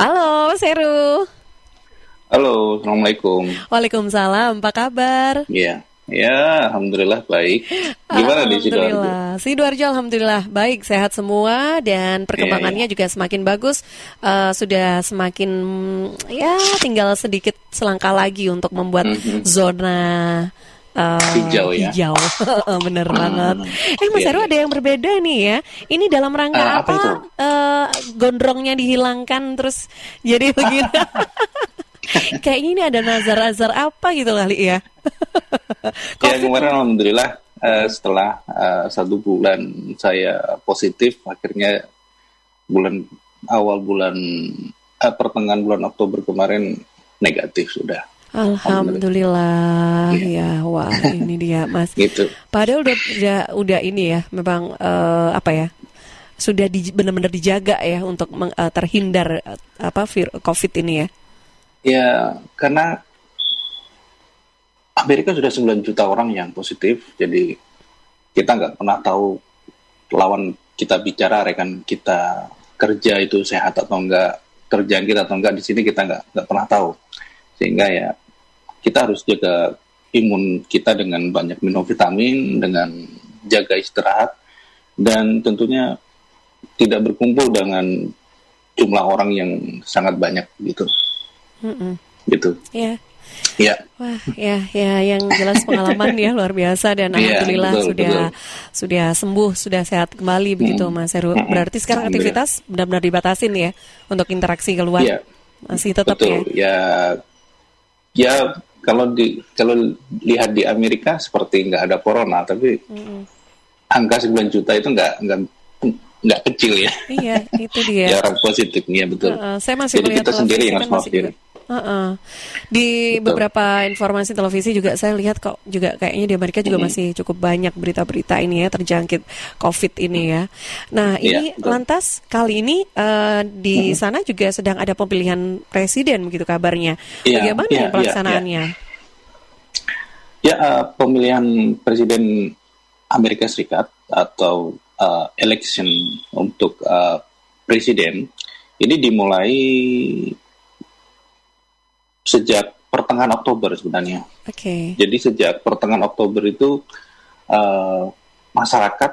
Halo, Mas Heru. Halo, Assalamualaikum. Waalaikumsalam, apa kabar? Iya, ya, Alhamdulillah baik. Gimana di Sidoarjo? Alhamdulillah, Sidoarjo Alhamdulillah baik, sehat semua dan perkembangannya Iya, juga semakin bagus. Eh, sudah semakin ya tinggal sedikit selangkah lagi untuk membuat Mhm. zona eh, Hijau ya? hijau. Bener Hmm, banget. Eh Mas Heru iya. ada yang berbeda nih ya. Ini dalam rangka Eh, apa apa? itu? Eh, gondrongnya dihilangkan terus jadi begini. Kayaknya ini ada nazar-nazar apa gitu kali ya. Ya kemarin Alhamdulillah eh, setelah eh, satu bulan saya positif, akhirnya bulan awal bulan eh, pertengahan bulan Oktober kemarin negatif sudah. Alhamdulillah. Ya wah ini dia mas. Gitu. padahal udah udah, udah ini ya memang eh, apa ya sudah di, benar-benar dijaga ya untuk meng- eh, terhindar eh, apa vir, covid ini ya. Ya karena Amerika sudah 9 juta orang yang positif, jadi kita nggak pernah tahu lawan kita bicara rekan kita kerja itu sehat atau enggak, kerjaan kita atau enggak di sini kita nggak nggak pernah tahu, sehingga ya kita harus jaga imun kita dengan banyak minum vitamin, dengan jaga istirahat, dan tentunya tidak berkumpul dengan jumlah orang yang sangat banyak gitu, Mm-mm. gitu. ya Ya. wah ya ya yang jelas pengalaman ya luar biasa dan Iya, alhamdulillah betul, sudah betul. sudah sembuh sudah sehat kembali begitu mas Heru berarti sekarang aktivitas benar-benar dibatasin ya untuk interaksi keluar Iya, masih tetap ya betul. Ya, ya kalau di kalau lihat di Amerika seperti nggak ada corona, tapi Mm-mm. angka 9 juta itu nggak nggak nggak kecil ya. iya itu dia Ya orang positifnya betul. Heeh, saya masih Jadi kita sendiri yang kan harus maaf masih diri. Di Betul. beberapa informasi televisi juga saya lihat kok juga kayaknya di Amerika juga masih cukup banyak berita-berita ini ya terjangkit COVID ini ya. Nah Iya, ini lantas kali ini eh, di sana juga sedang ada pemilihan presiden begitu kabarnya. Iya, Bagaimana iya, iya, pelaksanaannya? Ya eh, pemilihan presiden Amerika Serikat atau eh, election untuk eh, presiden ini dimulai sejak pertengahan Oktober sebenarnya. Oke. Jadi sejak pertengahan Oktober itu eh, masyarakat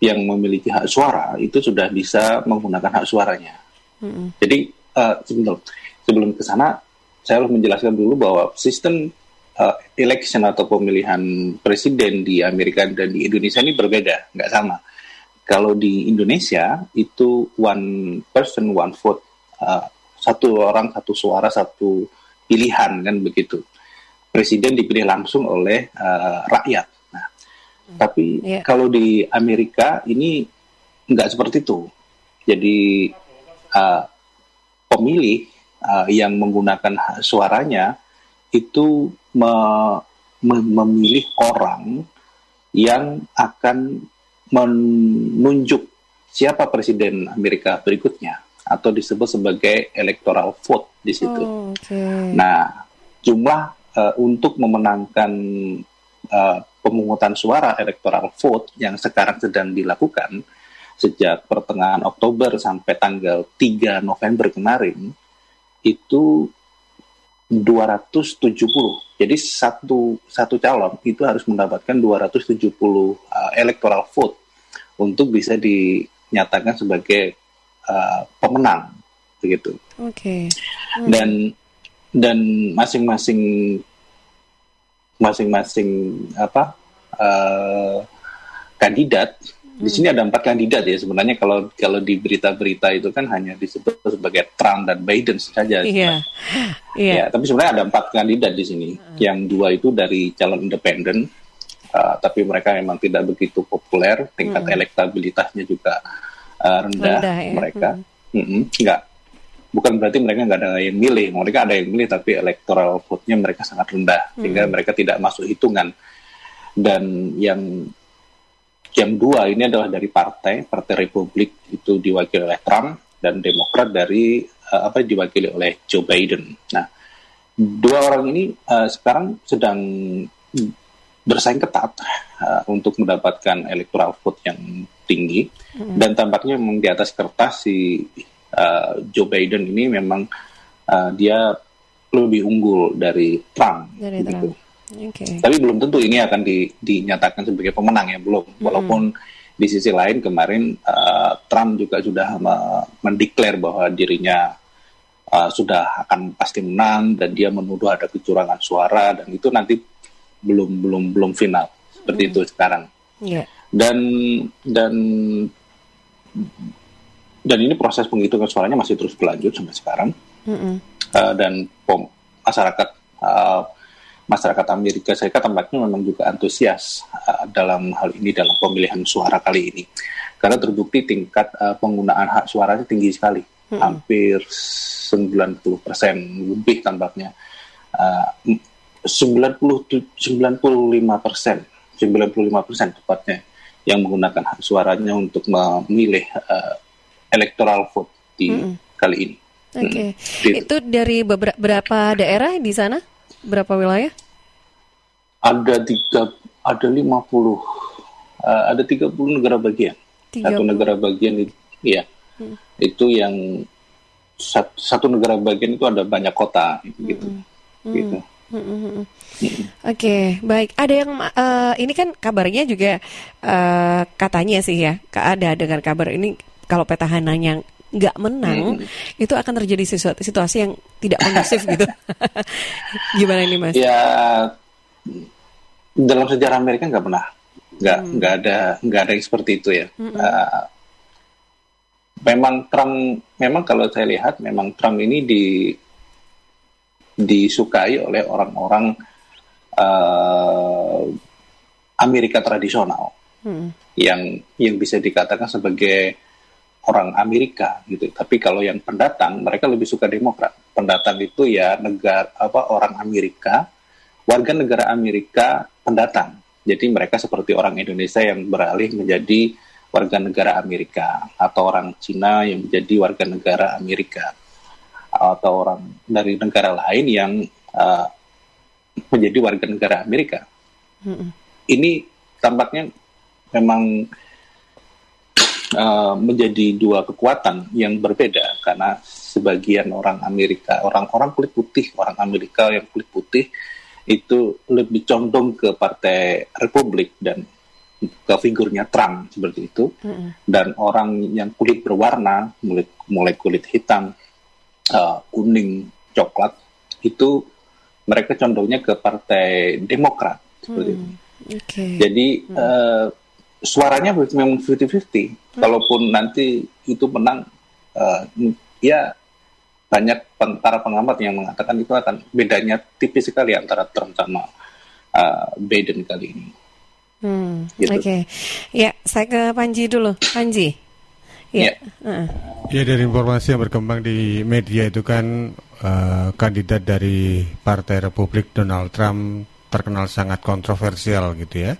yang memiliki hak suara itu sudah bisa menggunakan hak suaranya. Mm-mm. Jadi eh, sebentar, sebelum ke sana saya harus menjelaskan dulu bahwa sistem eh, election atau pemilihan presiden di Amerika dan di Indonesia ini berbeda, nggak sama. Kalau di Indonesia itu one person one vote, eh, satu orang satu suara satu pilihan kan begitu. Presiden dipilih langsung oleh eh, rakyat. Nah, tapi Iya. kalau di Amerika ini nggak seperti itu. Jadi eh, pemilih eh, yang menggunakan suaranya itu me- me- memilih orang yang akan menunjuk siapa presiden Amerika berikutnya atau disebut sebagai electoral vote di situ. Oh, Oke. Nah, jumlah eh, untuk memenangkan eh, pemungutan suara electoral vote yang sekarang sedang dilakukan sejak pertengahan Oktober sampai tanggal 3 November kemarin itu 270. Jadi satu satu calon itu harus mendapatkan 270 uh, electoral vote untuk bisa dinyatakan sebagai uh, pemenang begitu. Oke. dan dan masing-masing masing-masing apa eh, kandidat di sini ada empat kandidat ya sebenarnya. Kalau kalau di berita-berita itu kan hanya disebut sebagai Trump dan Biden saja. Iya. Iya. Ya, tapi sebenarnya ada empat kandidat di sini. Yang dua itu dari calon independen, uh, tapi mereka memang tidak begitu populer, tingkat elektabilitasnya juga uh, rendah, Rendah, ya. mereka. Mm-mm, enggak, bukan berarti mereka nggak ada yang milih. Mereka ada yang milih, tapi electoral vote-nya mereka sangat rendah, sehingga mereka tidak masuk hitungan. Dan yang yang dua ini adalah dari partai, Partai Republik itu diwakili oleh Trump dan Demokrat dari eh, apa diwakili oleh Joe Biden. Nah, dua orang ini eh, sekarang sedang bersaing ketat eh, untuk mendapatkan electoral vote yang tinggi dan tampaknya memang di atas kertas si uh, Joe Biden ini memang uh, dia lebih unggul dari Trump. Dari gitu. Trump. Oke. Tapi belum tentu ini akan di, dinyatakan sebagai pemenang ya belum. Walaupun di sisi lain kemarin uh, Trump juga sudah me- mendeklar bahwa dirinya uh, sudah akan pasti menang dan dia menuduh ada kecurangan suara dan itu nanti belum belum belum final seperti itu sekarang. Iya. Dan dan dan ini proses penghitungan suaranya masih terus berlanjut sampai sekarang. Uh, dan pom, masyarakat uh, masyarakat Amerika Serikat tampaknya memang juga antusias uh, dalam hal ini dalam pemilihan suara kali ini. Karena terbukti tingkat uh, penggunaan hak suaranya tinggi sekali. Hampir 90 persen lebih tampaknya. Uh, 90 95 persen. 95 persen tepatnya yang menggunakan hak suaranya untuk memilih uh, electoral vote di kali ini. Oke. gitu. Itu dari beberapa berapa daerah di sana? Berapa wilayah? ada tiga ada 50 uh, ada 30 negara bagian 30. satu negara bagian itu ya itu yang satu, satu negara bagian itu ada banyak kota gitu gitu Oke, baik. Ada yang eh, ini kan kabarnya juga eh, katanya sih ya, ada dengar kabar ini kalau petahananya nggak menang, itu akan terjadi sesuatu situasi yang tidak kondusif gitu. Gimana ini mas? ya dalam sejarah Amerika nggak pernah nggak nggak ada nggak ada yang seperti itu ya Uh, memang Trump memang kalau saya lihat memang Trump ini di disukai oleh orang-orang uh, Amerika tradisional Hmm. yang yang bisa dikatakan sebagai orang Amerika gitu. Tapi kalau yang pendatang mereka lebih suka Demokrat. Pendatang itu ya negara apa orang Amerika, warga negara Amerika pendatang. Jadi mereka seperti orang Indonesia yang beralih menjadi warga negara Amerika atau orang Cina yang menjadi warga negara Amerika atau orang dari negara lain yang uh, menjadi warga negara Amerika. Mm-mm. Ini tampaknya memang uh, menjadi dua kekuatan yang berbeda karena sebagian orang Amerika, orang-orang kulit putih, orang Amerika yang kulit putih itu lebih condong ke partai Republik dan ke figurnya Trump seperti itu Mm-mm. dan orang yang kulit berwarna mulai mulai kulit hitam uh, kuning coklat itu mereka condongnya ke partai Demokrat seperti itu. Oke. Jadi eh, suaranya memang 50-50. Kalaupun nanti itu menang, eh, ya banyak pen- para pengamat yang mengatakan itu akan bedanya tipis sekali antara Trump sama eh, Biden kali ini. Hmm, Gitu. Oke, ya saya ke Panji dulu. Panji, ya, Ya. Heeh. Ya dari informasi yang berkembang di media itu kan eh, kandidat dari Partai Republik Donald Trump terkenal sangat kontroversial gitu ya.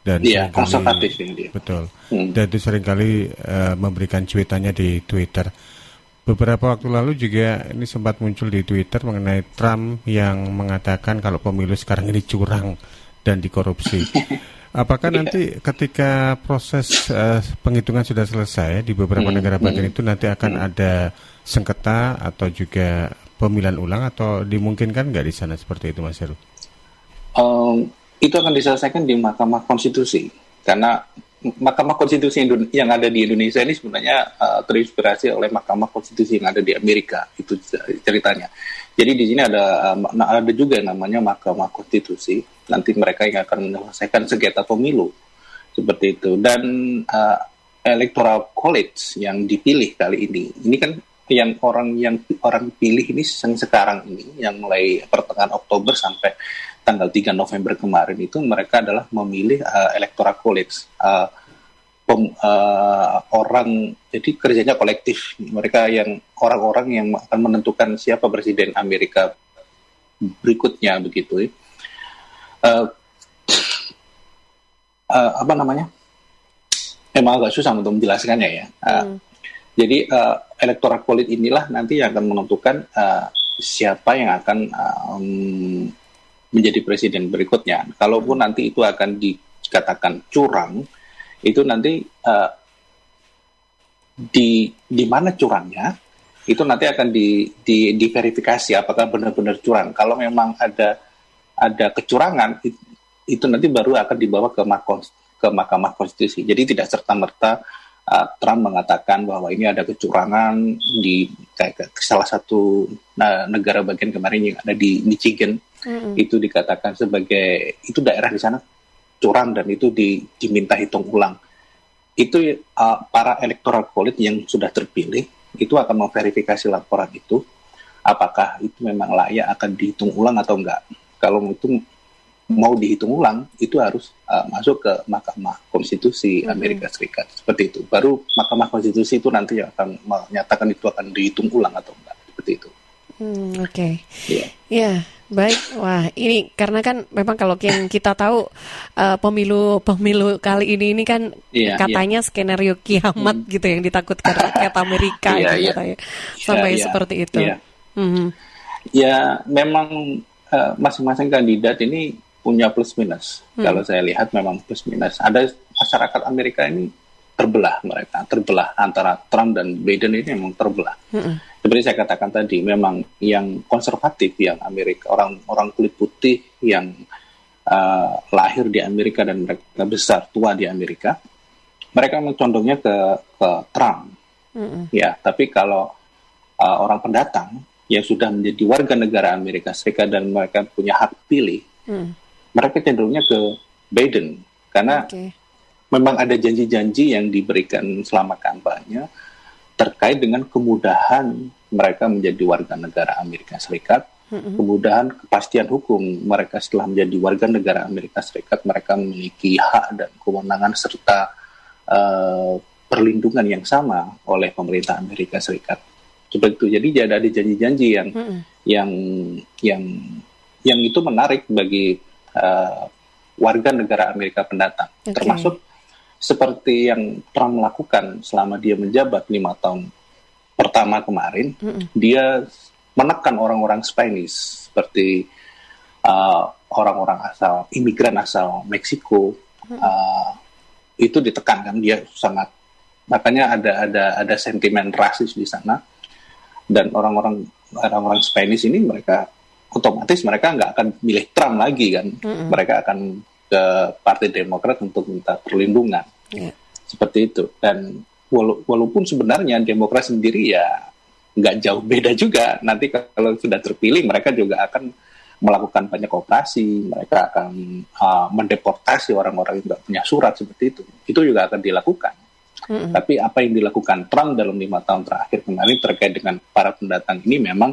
Dan Iya, seringkali- konservatif ini dia. Betul. Hmm. Dan itu sering kali eh, memberikan cuitannya di Twitter. Beberapa waktu lalu juga ini sempat muncul di Twitter mengenai Trump yang mengatakan kalau pemilu sekarang ini curang dan dikorupsi. Apakah nanti ketika proses eh, penghitungan sudah selesai di beberapa Hmm, negara bagian itu nanti akan ada sengketa atau juga pemilihan ulang atau dimungkinkan nggak di sana seperti itu Mas Heru? Em, itu akan diselesaikan di Mahkamah Konstitusi. Karena Mahkamah Konstitusi yang ada di Indonesia ini sebenarnya eh, terinspirasi oleh Mahkamah Konstitusi yang ada di Amerika. Itu ceritanya. Jadi di sini ada eh, nah, ada juga yang namanya Mahkamah Konstitusi. Nanti mereka yang akan menyelesaikan sengketa pemilu seperti itu dan eh, Electoral College yang dipilih kali ini. Ini kan yang orang yang orang pilih ini sekarang ini yang mulai pertengahan Oktober sampai tanggal 3 November kemarin itu mereka adalah memilih uh, electoral college uh, pem- uh, orang jadi kerjanya kolektif. Mereka yang orang-orang yang akan menentukan siapa presiden Amerika berikutnya begitu ya. Uh, uh, apa namanya? Emang agak susah untuk menjelaskannya ya. Uh, jadi uh, electoral college inilah nanti yang akan menentukan uh, siapa yang akan um, menjadi presiden berikutnya. Kalaupun nanti itu akan dikatakan curang, itu nanti uh, di di mana curangnya itu nanti akan di, di diverifikasi apakah benar-benar curang. Kalau memang ada ada kecurangan itu, itu nanti baru akan dibawa ke Mahkamah ke Mahkamah Konstitusi. Jadi tidak serta merta uh, Trump mengatakan bahwa ini ada kecurangan di kayak salah satu uh, negara bagian kemarin yang ada di Michigan mm-hmm. itu dikatakan sebagai itu daerah di sana curang dan itu di, diminta hitung ulang. Itu uh, para electoral college yang sudah terpilih itu akan memverifikasi laporan itu apakah itu memang layak akan dihitung ulang atau enggak. Kalau itu mau dihitung ulang itu harus uh, masuk ke Mahkamah Konstitusi mm-hmm. Amerika Serikat seperti itu. Baru Mahkamah Konstitusi itu nanti akan menyatakan itu akan dihitung ulang atau enggak seperti itu. Hmm, Oke, okay. ya yeah. Yeah, baik. Wah, ini karena kan memang kalau yang kita tahu uh, pemilu pemilu kali ini ini kan yeah, katanya yeah. skenario kiamat hmm. gitu yang ditakutkan rakyat Amerika yeah, gitu, yeah. sampai yeah, seperti itu. Yeah. Mm-hmm. Ya, memang uh, masing-masing kandidat ini punya plus minus. Hmm. Kalau saya lihat memang plus minus. Ada masyarakat Amerika ini terbelah mereka, terbelah antara Trump dan Biden ini memang terbelah. Hmm. Seperti saya katakan tadi, memang yang konservatif, yang Amerika, orang-orang kulit putih yang uh, lahir di Amerika dan mereka besar tua di Amerika, mereka memang condongnya ke, ke Trump. Hmm. Ya, tapi kalau uh, orang pendatang yang sudah menjadi warga negara Amerika Serikat dan mereka punya hak pilih, hmm mereka cenderungnya ke Biden karena okay. Memang ada janji-janji yang diberikan selama kampanye terkait dengan kemudahan mereka menjadi warga negara Amerika Serikat, mm-hmm. kemudahan kepastian hukum mereka setelah menjadi warga negara Amerika Serikat, mereka memiliki hak dan kewenangan serta uh, perlindungan yang sama oleh pemerintah Amerika Serikat. Seperti itu. Jadi ada janji-janji yang mm-hmm. yang yang yang itu menarik bagi uh, warga negara Amerika pendatang, okay. termasuk seperti yang Trump lakukan selama dia menjabat lima tahun pertama kemarin, mm -mm. dia menekan orang-orang Spanish seperti uh, orang-orang asal imigran asal Meksiko mm -mm. uh, itu ditekankan dia sangat makanya ada ada ada sentimen rasis di sana dan orang-orang orang-orang Spanish ini mereka otomatis mereka nggak akan milih Trump lagi kan, mm-hmm. mereka akan ke Partai Demokrat untuk minta perlindungan, yeah. seperti itu. Dan wala- walaupun sebenarnya Demokrat sendiri ya nggak jauh beda juga, nanti kalau sudah terpilih mereka juga akan melakukan banyak operasi, mereka akan uh, mendeportasi orang-orang yang nggak punya surat seperti itu, itu juga akan dilakukan. Mm-hmm. Tapi apa yang dilakukan Trump dalam lima tahun terakhir kemarin terkait dengan para pendatang ini memang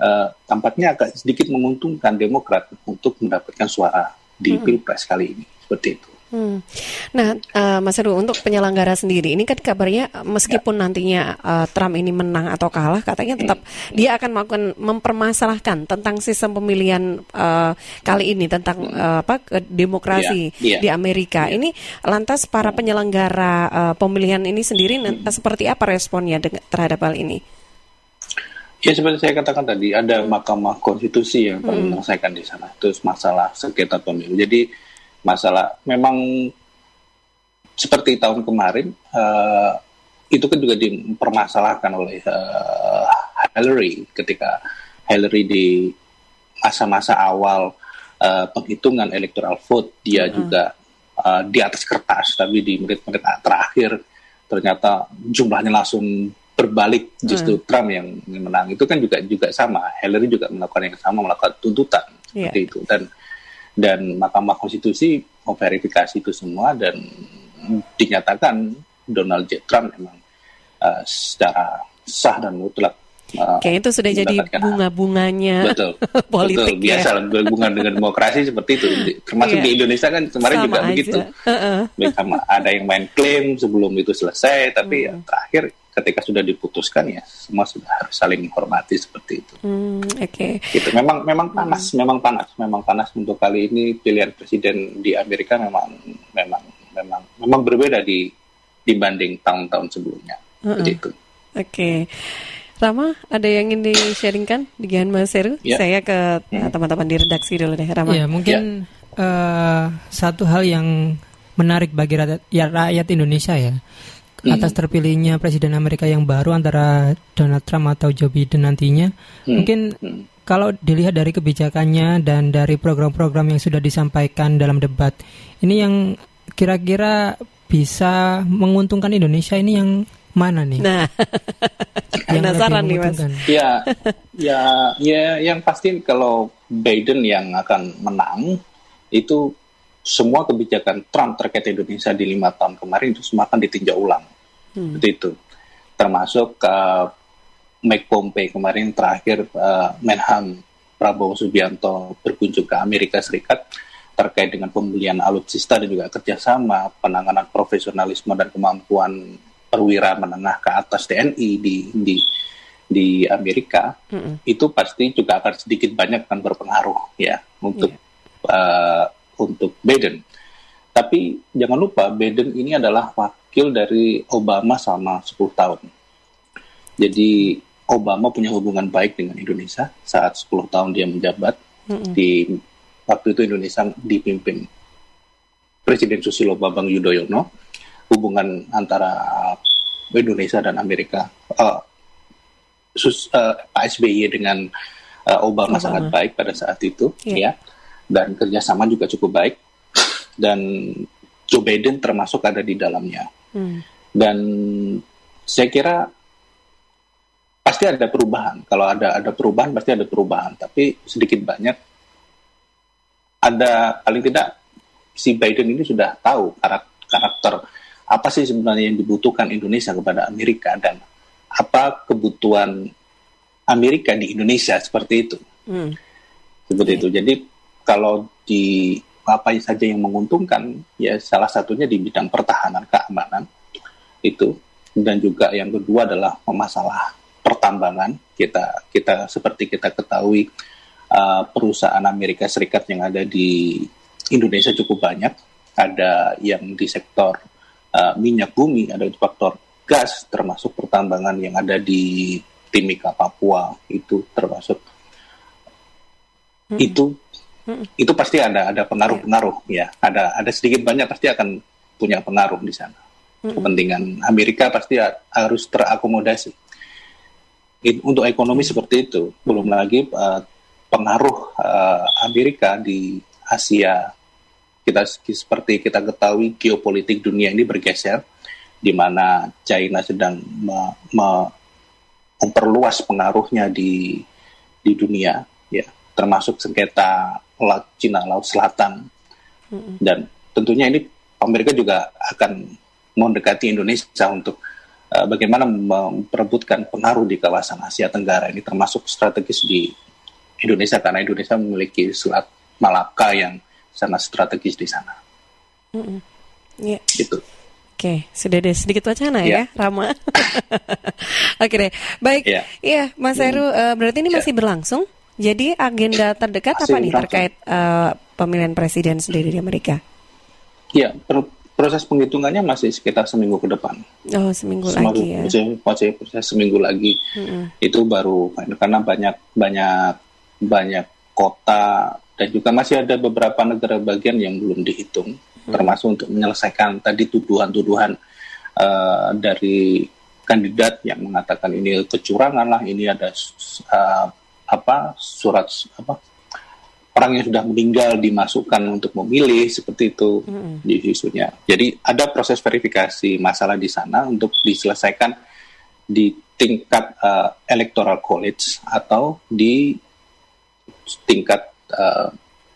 uh, tampaknya agak sedikit menguntungkan Demokrat untuk mendapatkan suara di hmm. pilpres kali ini seperti itu. Hmm. Nah, uh, Mas Heru, untuk penyelenggara sendiri, ini kan kabarnya meskipun ya. nantinya uh, Trump ini menang atau kalah, katanya tetap hmm. dia akan melakukan mempermasalahkan tentang sistem pemilihan uh, kali ini tentang hmm. uh, apa demokrasi ya. Ya. di Amerika. Ya. Ini lantas para penyelenggara uh, pemilihan ini sendiri hmm. seperti apa responnya terhadap hal ini? Ya seperti saya katakan tadi ada Mahkamah Konstitusi yang hmm. menyelesaikan di sana. Terus masalah sengketa pemilu. Jadi masalah memang seperti tahun kemarin uh, itu kan juga dipermasalahkan oleh uh, Hillary ketika Hillary di masa-masa awal uh, penghitungan electoral vote dia hmm. juga uh, di atas kertas tapi di menit-menit terakhir ternyata jumlahnya langsung berbalik justru hmm. Trump yang menang itu kan juga juga sama Hillary juga melakukan yang sama melakukan tuntutan yeah. seperti itu dan dan Mahkamah Konstitusi memverifikasi itu semua dan dinyatakan Donald J Trump memang uh, secara sah dan mutlak Uh, Kayak itu sudah jadi bunga-bunganya betul, politik betul. biasa ya. berhubungan dengan demokrasi seperti itu termasuk yeah. di Indonesia kan kemarin Sama juga aja. begitu uh-uh. ada yang main klaim sebelum itu selesai tapi hmm. ya, terakhir ketika sudah diputuskan ya semua sudah harus saling menghormati seperti itu. Hmm, Oke. Okay. Gitu. Memang memang panas, hmm. memang panas, memang panas untuk kali ini pilihan presiden di Amerika memang memang memang memang berbeda di dibanding tahun-tahun sebelumnya. Uh -uh. Oke. Okay. Rama, ada yang ingin di-sharingkan dengan Mas Heru? Yeah. Saya ke hmm. teman-teman di redaksi dulu deh, Rama. Ya, mungkin yeah. Ya. uh, satu hal yang menarik bagi rakyat, ya, rakyat Indonesia ya atas terpilihnya presiden Amerika yang baru antara Donald Trump atau Joe Biden nantinya. Hmm. Mungkin Hmm. kalau dilihat dari kebijakannya dan dari program-program yang sudah disampaikan dalam debat, ini yang kira-kira bisa menguntungkan Indonesia ini yang mana nih? Nah, yang penasaran nih mas. Ya, ya, ya, yang pasti kalau Biden yang akan menang itu semua kebijakan Trump terkait Indonesia di lima tahun kemarin itu semua akan ditinjau ulang, Hmm. seperti itu. Termasuk uh, Mike Pompeo kemarin terakhir uh, Menhan Prabowo Subianto berkunjung ke Amerika Serikat terkait dengan pembelian alutsista dan juga kerjasama penanganan profesionalisme dan kemampuan perwira menengah ke atas TNI di di di Amerika Mm-mm. itu pasti juga akan sedikit banyak akan berpengaruh ya untuk uh, untuk Biden. Tapi jangan lupa Biden ini adalah wakil dari Obama selama 10 tahun. Jadi Obama punya hubungan baik dengan Indonesia saat 10 tahun dia menjabat Mm-mm. di waktu itu Indonesia dipimpin Presiden Susilo Bambang Yudhoyono hubungan antara Indonesia dan Amerika eh, sus, eh, Pak SBY dengan eh, Obama, Obama. sangat baik pada saat itu Iya. ya dan kerjasama juga cukup baik dan Joe Biden termasuk ada di dalamnya Hmm. dan saya kira pasti ada perubahan. Kalau ada ada perubahan pasti ada perubahan, tapi sedikit banyak ada paling tidak si Biden ini sudah tahu karak- karakter apa sih sebenarnya yang dibutuhkan Indonesia kepada Amerika dan apa kebutuhan Amerika di Indonesia seperti itu. Hmm. Seperti itu. Jadi kalau di apa saja yang menguntungkan, ya salah satunya di bidang pertahanan keamanan itu, dan juga yang kedua adalah masalah pertambangan. Kita kita seperti kita ketahui uh, perusahaan Amerika Serikat yang ada di Indonesia cukup banyak. Ada yang di sektor uh, minyak bumi, ada di faktor gas, termasuk pertambangan yang ada di Timika, Papua itu termasuk Mm-mm. itu Mm-mm. itu pasti ada ada pengaruh-pengaruh ya. Ada ada sedikit banyak pasti akan punya pengaruh di sana. Mm-mm. kepentingan Amerika pasti ha- harus terakomodasi. Untuk ekonomi seperti itu belum lagi uh, pengaruh uh, Amerika di Asia. Kita seperti kita ketahui geopolitik dunia ini bergeser di mana China sedang me- me- memperluas pengaruhnya di di dunia ya termasuk sengketa laut Cina Laut Selatan Mm-mm. dan tentunya ini Amerika juga akan mendekati Indonesia untuk uh, bagaimana memperebutkan pengaruh di kawasan Asia Tenggara ini termasuk strategis di Indonesia karena Indonesia memiliki Selat Malaka yang sangat strategis di sana Mm-mm. Iya. gitu. Oke, sudah ada sedikit wacana ya, Iya. Rama. Oke deh, baik. Iya. Iya, Mas Hmm. Heru, eh, berarti ini Iya. masih berlangsung. Jadi agenda terdekat apa nih terkait eh, pemilihan presiden sendiri di Amerika? Ya, per- proses penghitungannya masih sekitar seminggu ke depan. Oh, seminggu Semua- lagi ya. Masih, masih proses seminggu lagi. Mm-mm. itu baru karena banyak banyak banyak kota dan juga masih ada beberapa negara bagian yang belum dihitung termasuk untuk menyelesaikan tadi tuduhan-tuduhan eh, dari kandidat yang mengatakan ini kecurangan lah ini ada eh, apa surat apa orang yang sudah meninggal dimasukkan untuk memilih seperti itu Mm-mm. di isunya. Jadi ada proses verifikasi masalah di sana untuk diselesaikan di tingkat uh, electoral college atau di tingkat uh,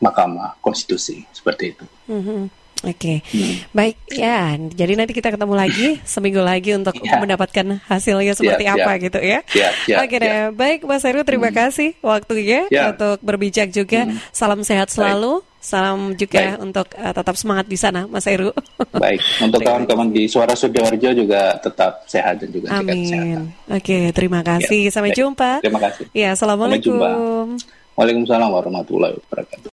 mahkamah konstitusi seperti itu. Mhm. Oke, Hmm. baik ya. Jadi nanti kita ketemu lagi seminggu lagi untuk Iya. mendapatkan hasilnya seperti Siap, apa siap. gitu ya. Siap, siap, Oke deh, baik Mas Heru terima kasih waktunya Ya. untuk berbijak juga. Hmm. Salam sehat selalu. Salam juga Baik. untuk eh, tetap semangat di sana, Mas Heru. Baik, untuk kawan-kawan di Suara Sidoarjo juga tetap sehat dan juga kesehatan. Amin. Oke, terima kasih. Ya, Sampai baik. jumpa. Terima kasih. Ya, assalamualaikum. Waalaikumsalam warahmatullahi wabarakatuh.